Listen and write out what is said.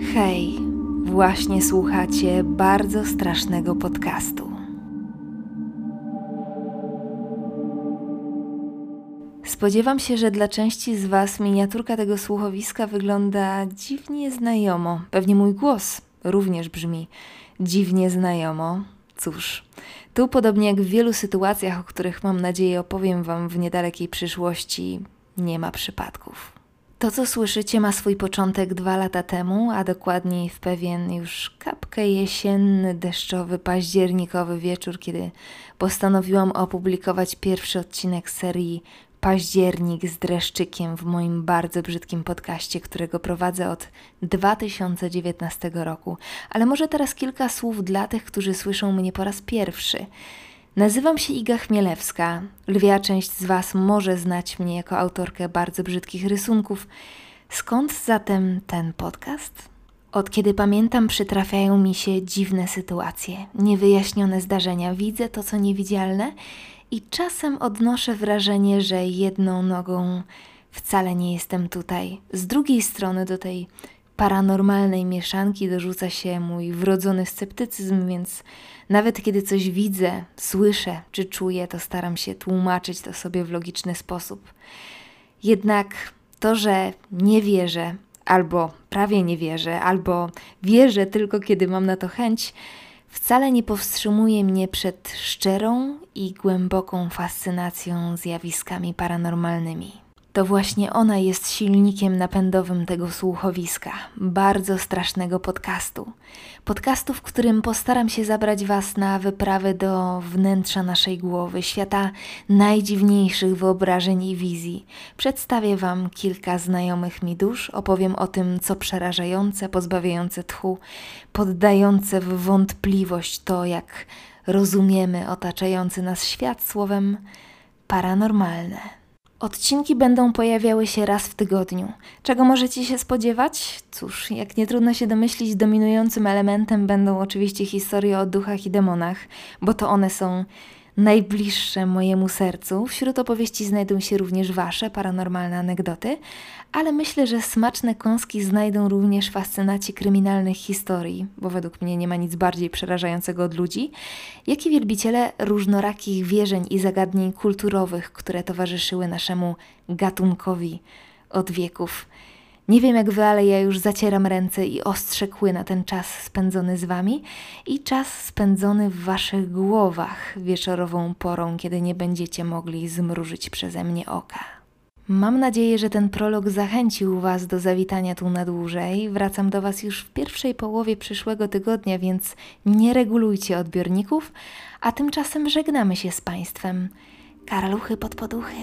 Hej, właśnie słuchacie bardzo strasznego podcastu. Spodziewam się, że dla części z Was miniaturka tego słuchowiska wygląda dziwnie znajomo. Pewnie mój głos również brzmi dziwnie znajomo. Cóż, tu podobnie jak w wielu sytuacjach, o których mam nadzieję opowiem Wam w niedalekiej przyszłości, nie ma przypadków. To, co słyszycie, ma swój początek dwa lata temu, a dokładniej w pewien już kapkę jesienny, deszczowy, październikowy wieczór, kiedy postanowiłam opublikować pierwszy odcinek serii Październik z dreszczykiem w moim bardzo brzydkim podcaście, którego prowadzę od 2019 roku. Ale może teraz kilka słów dla tych, którzy słyszą mnie po raz pierwszy. Nazywam się Iga Chmielewska. Lwia część z Was może znać mnie jako autorkę bardzo brzydkich rysunków. Skąd zatem ten podcast? Od kiedy pamiętam, przytrafiają mi się dziwne sytuacje, niewyjaśnione zdarzenia. Widzę to, co niewidzialne i czasem odnoszę wrażenie, że jedną nogą wcale nie jestem tutaj. Z drugiej strony do tej paranormalnej mieszanki dorzuca się mój wrodzony sceptycyzm, więc nawet kiedy coś widzę, słyszę czy czuję, to staram się tłumaczyć to sobie w logiczny sposób. Jednak to, że nie wierzę, albo prawie nie wierzę, albo wierzę tylko kiedy mam na to chęć, wcale nie powstrzymuje mnie przed szczerą i głęboką fascynacją zjawiskami paranormalnymi. To właśnie ona jest silnikiem napędowym tego słuchowiska, bardzo strasznego podcastu. Podcastu, w którym postaram się zabrać Was na wyprawę do wnętrza naszej głowy, świata najdziwniejszych wyobrażeń i wizji. Przedstawię Wam kilka znajomych mi dusz, opowiem o tym, co przerażające, pozbawiające tchu, poddające w wątpliwość to, jak rozumiemy otaczający nas świat słowem paranormalne. Odcinki będą pojawiały się raz w tygodniu. Czego możecie się spodziewać? Cóż, jak nie trudno się domyślić, dominującym elementem będą oczywiście historie o duchach i demonach, bo to one są najbliższe mojemu sercu. Wśród opowieści znajdą się również Wasze paranormalne anegdoty, ale myślę, że smaczne kąski znajdą również fascynaci kryminalnych historii, bo według mnie nie ma nic bardziej przerażającego od ludzi, jak i wielbiciele różnorakich wierzeń i zagadnień kulturowych, które towarzyszyły naszemu gatunkowi od wieków. Nie wiem jak wy, ale ja już zacieram ręce i ostrzę kły na ten czas spędzony z wami i czas spędzony w waszych głowach wieczorową porą, kiedy nie będziecie mogli zmrużyć przeze mnie oka. Mam nadzieję, że ten prolog zachęcił Was do zawitania tu na dłużej. Wracam do Was już w pierwszej połowie przyszłego tygodnia, więc nie regulujcie odbiorników, a tymczasem żegnamy się z Państwem. Karaluchy pod poduchy.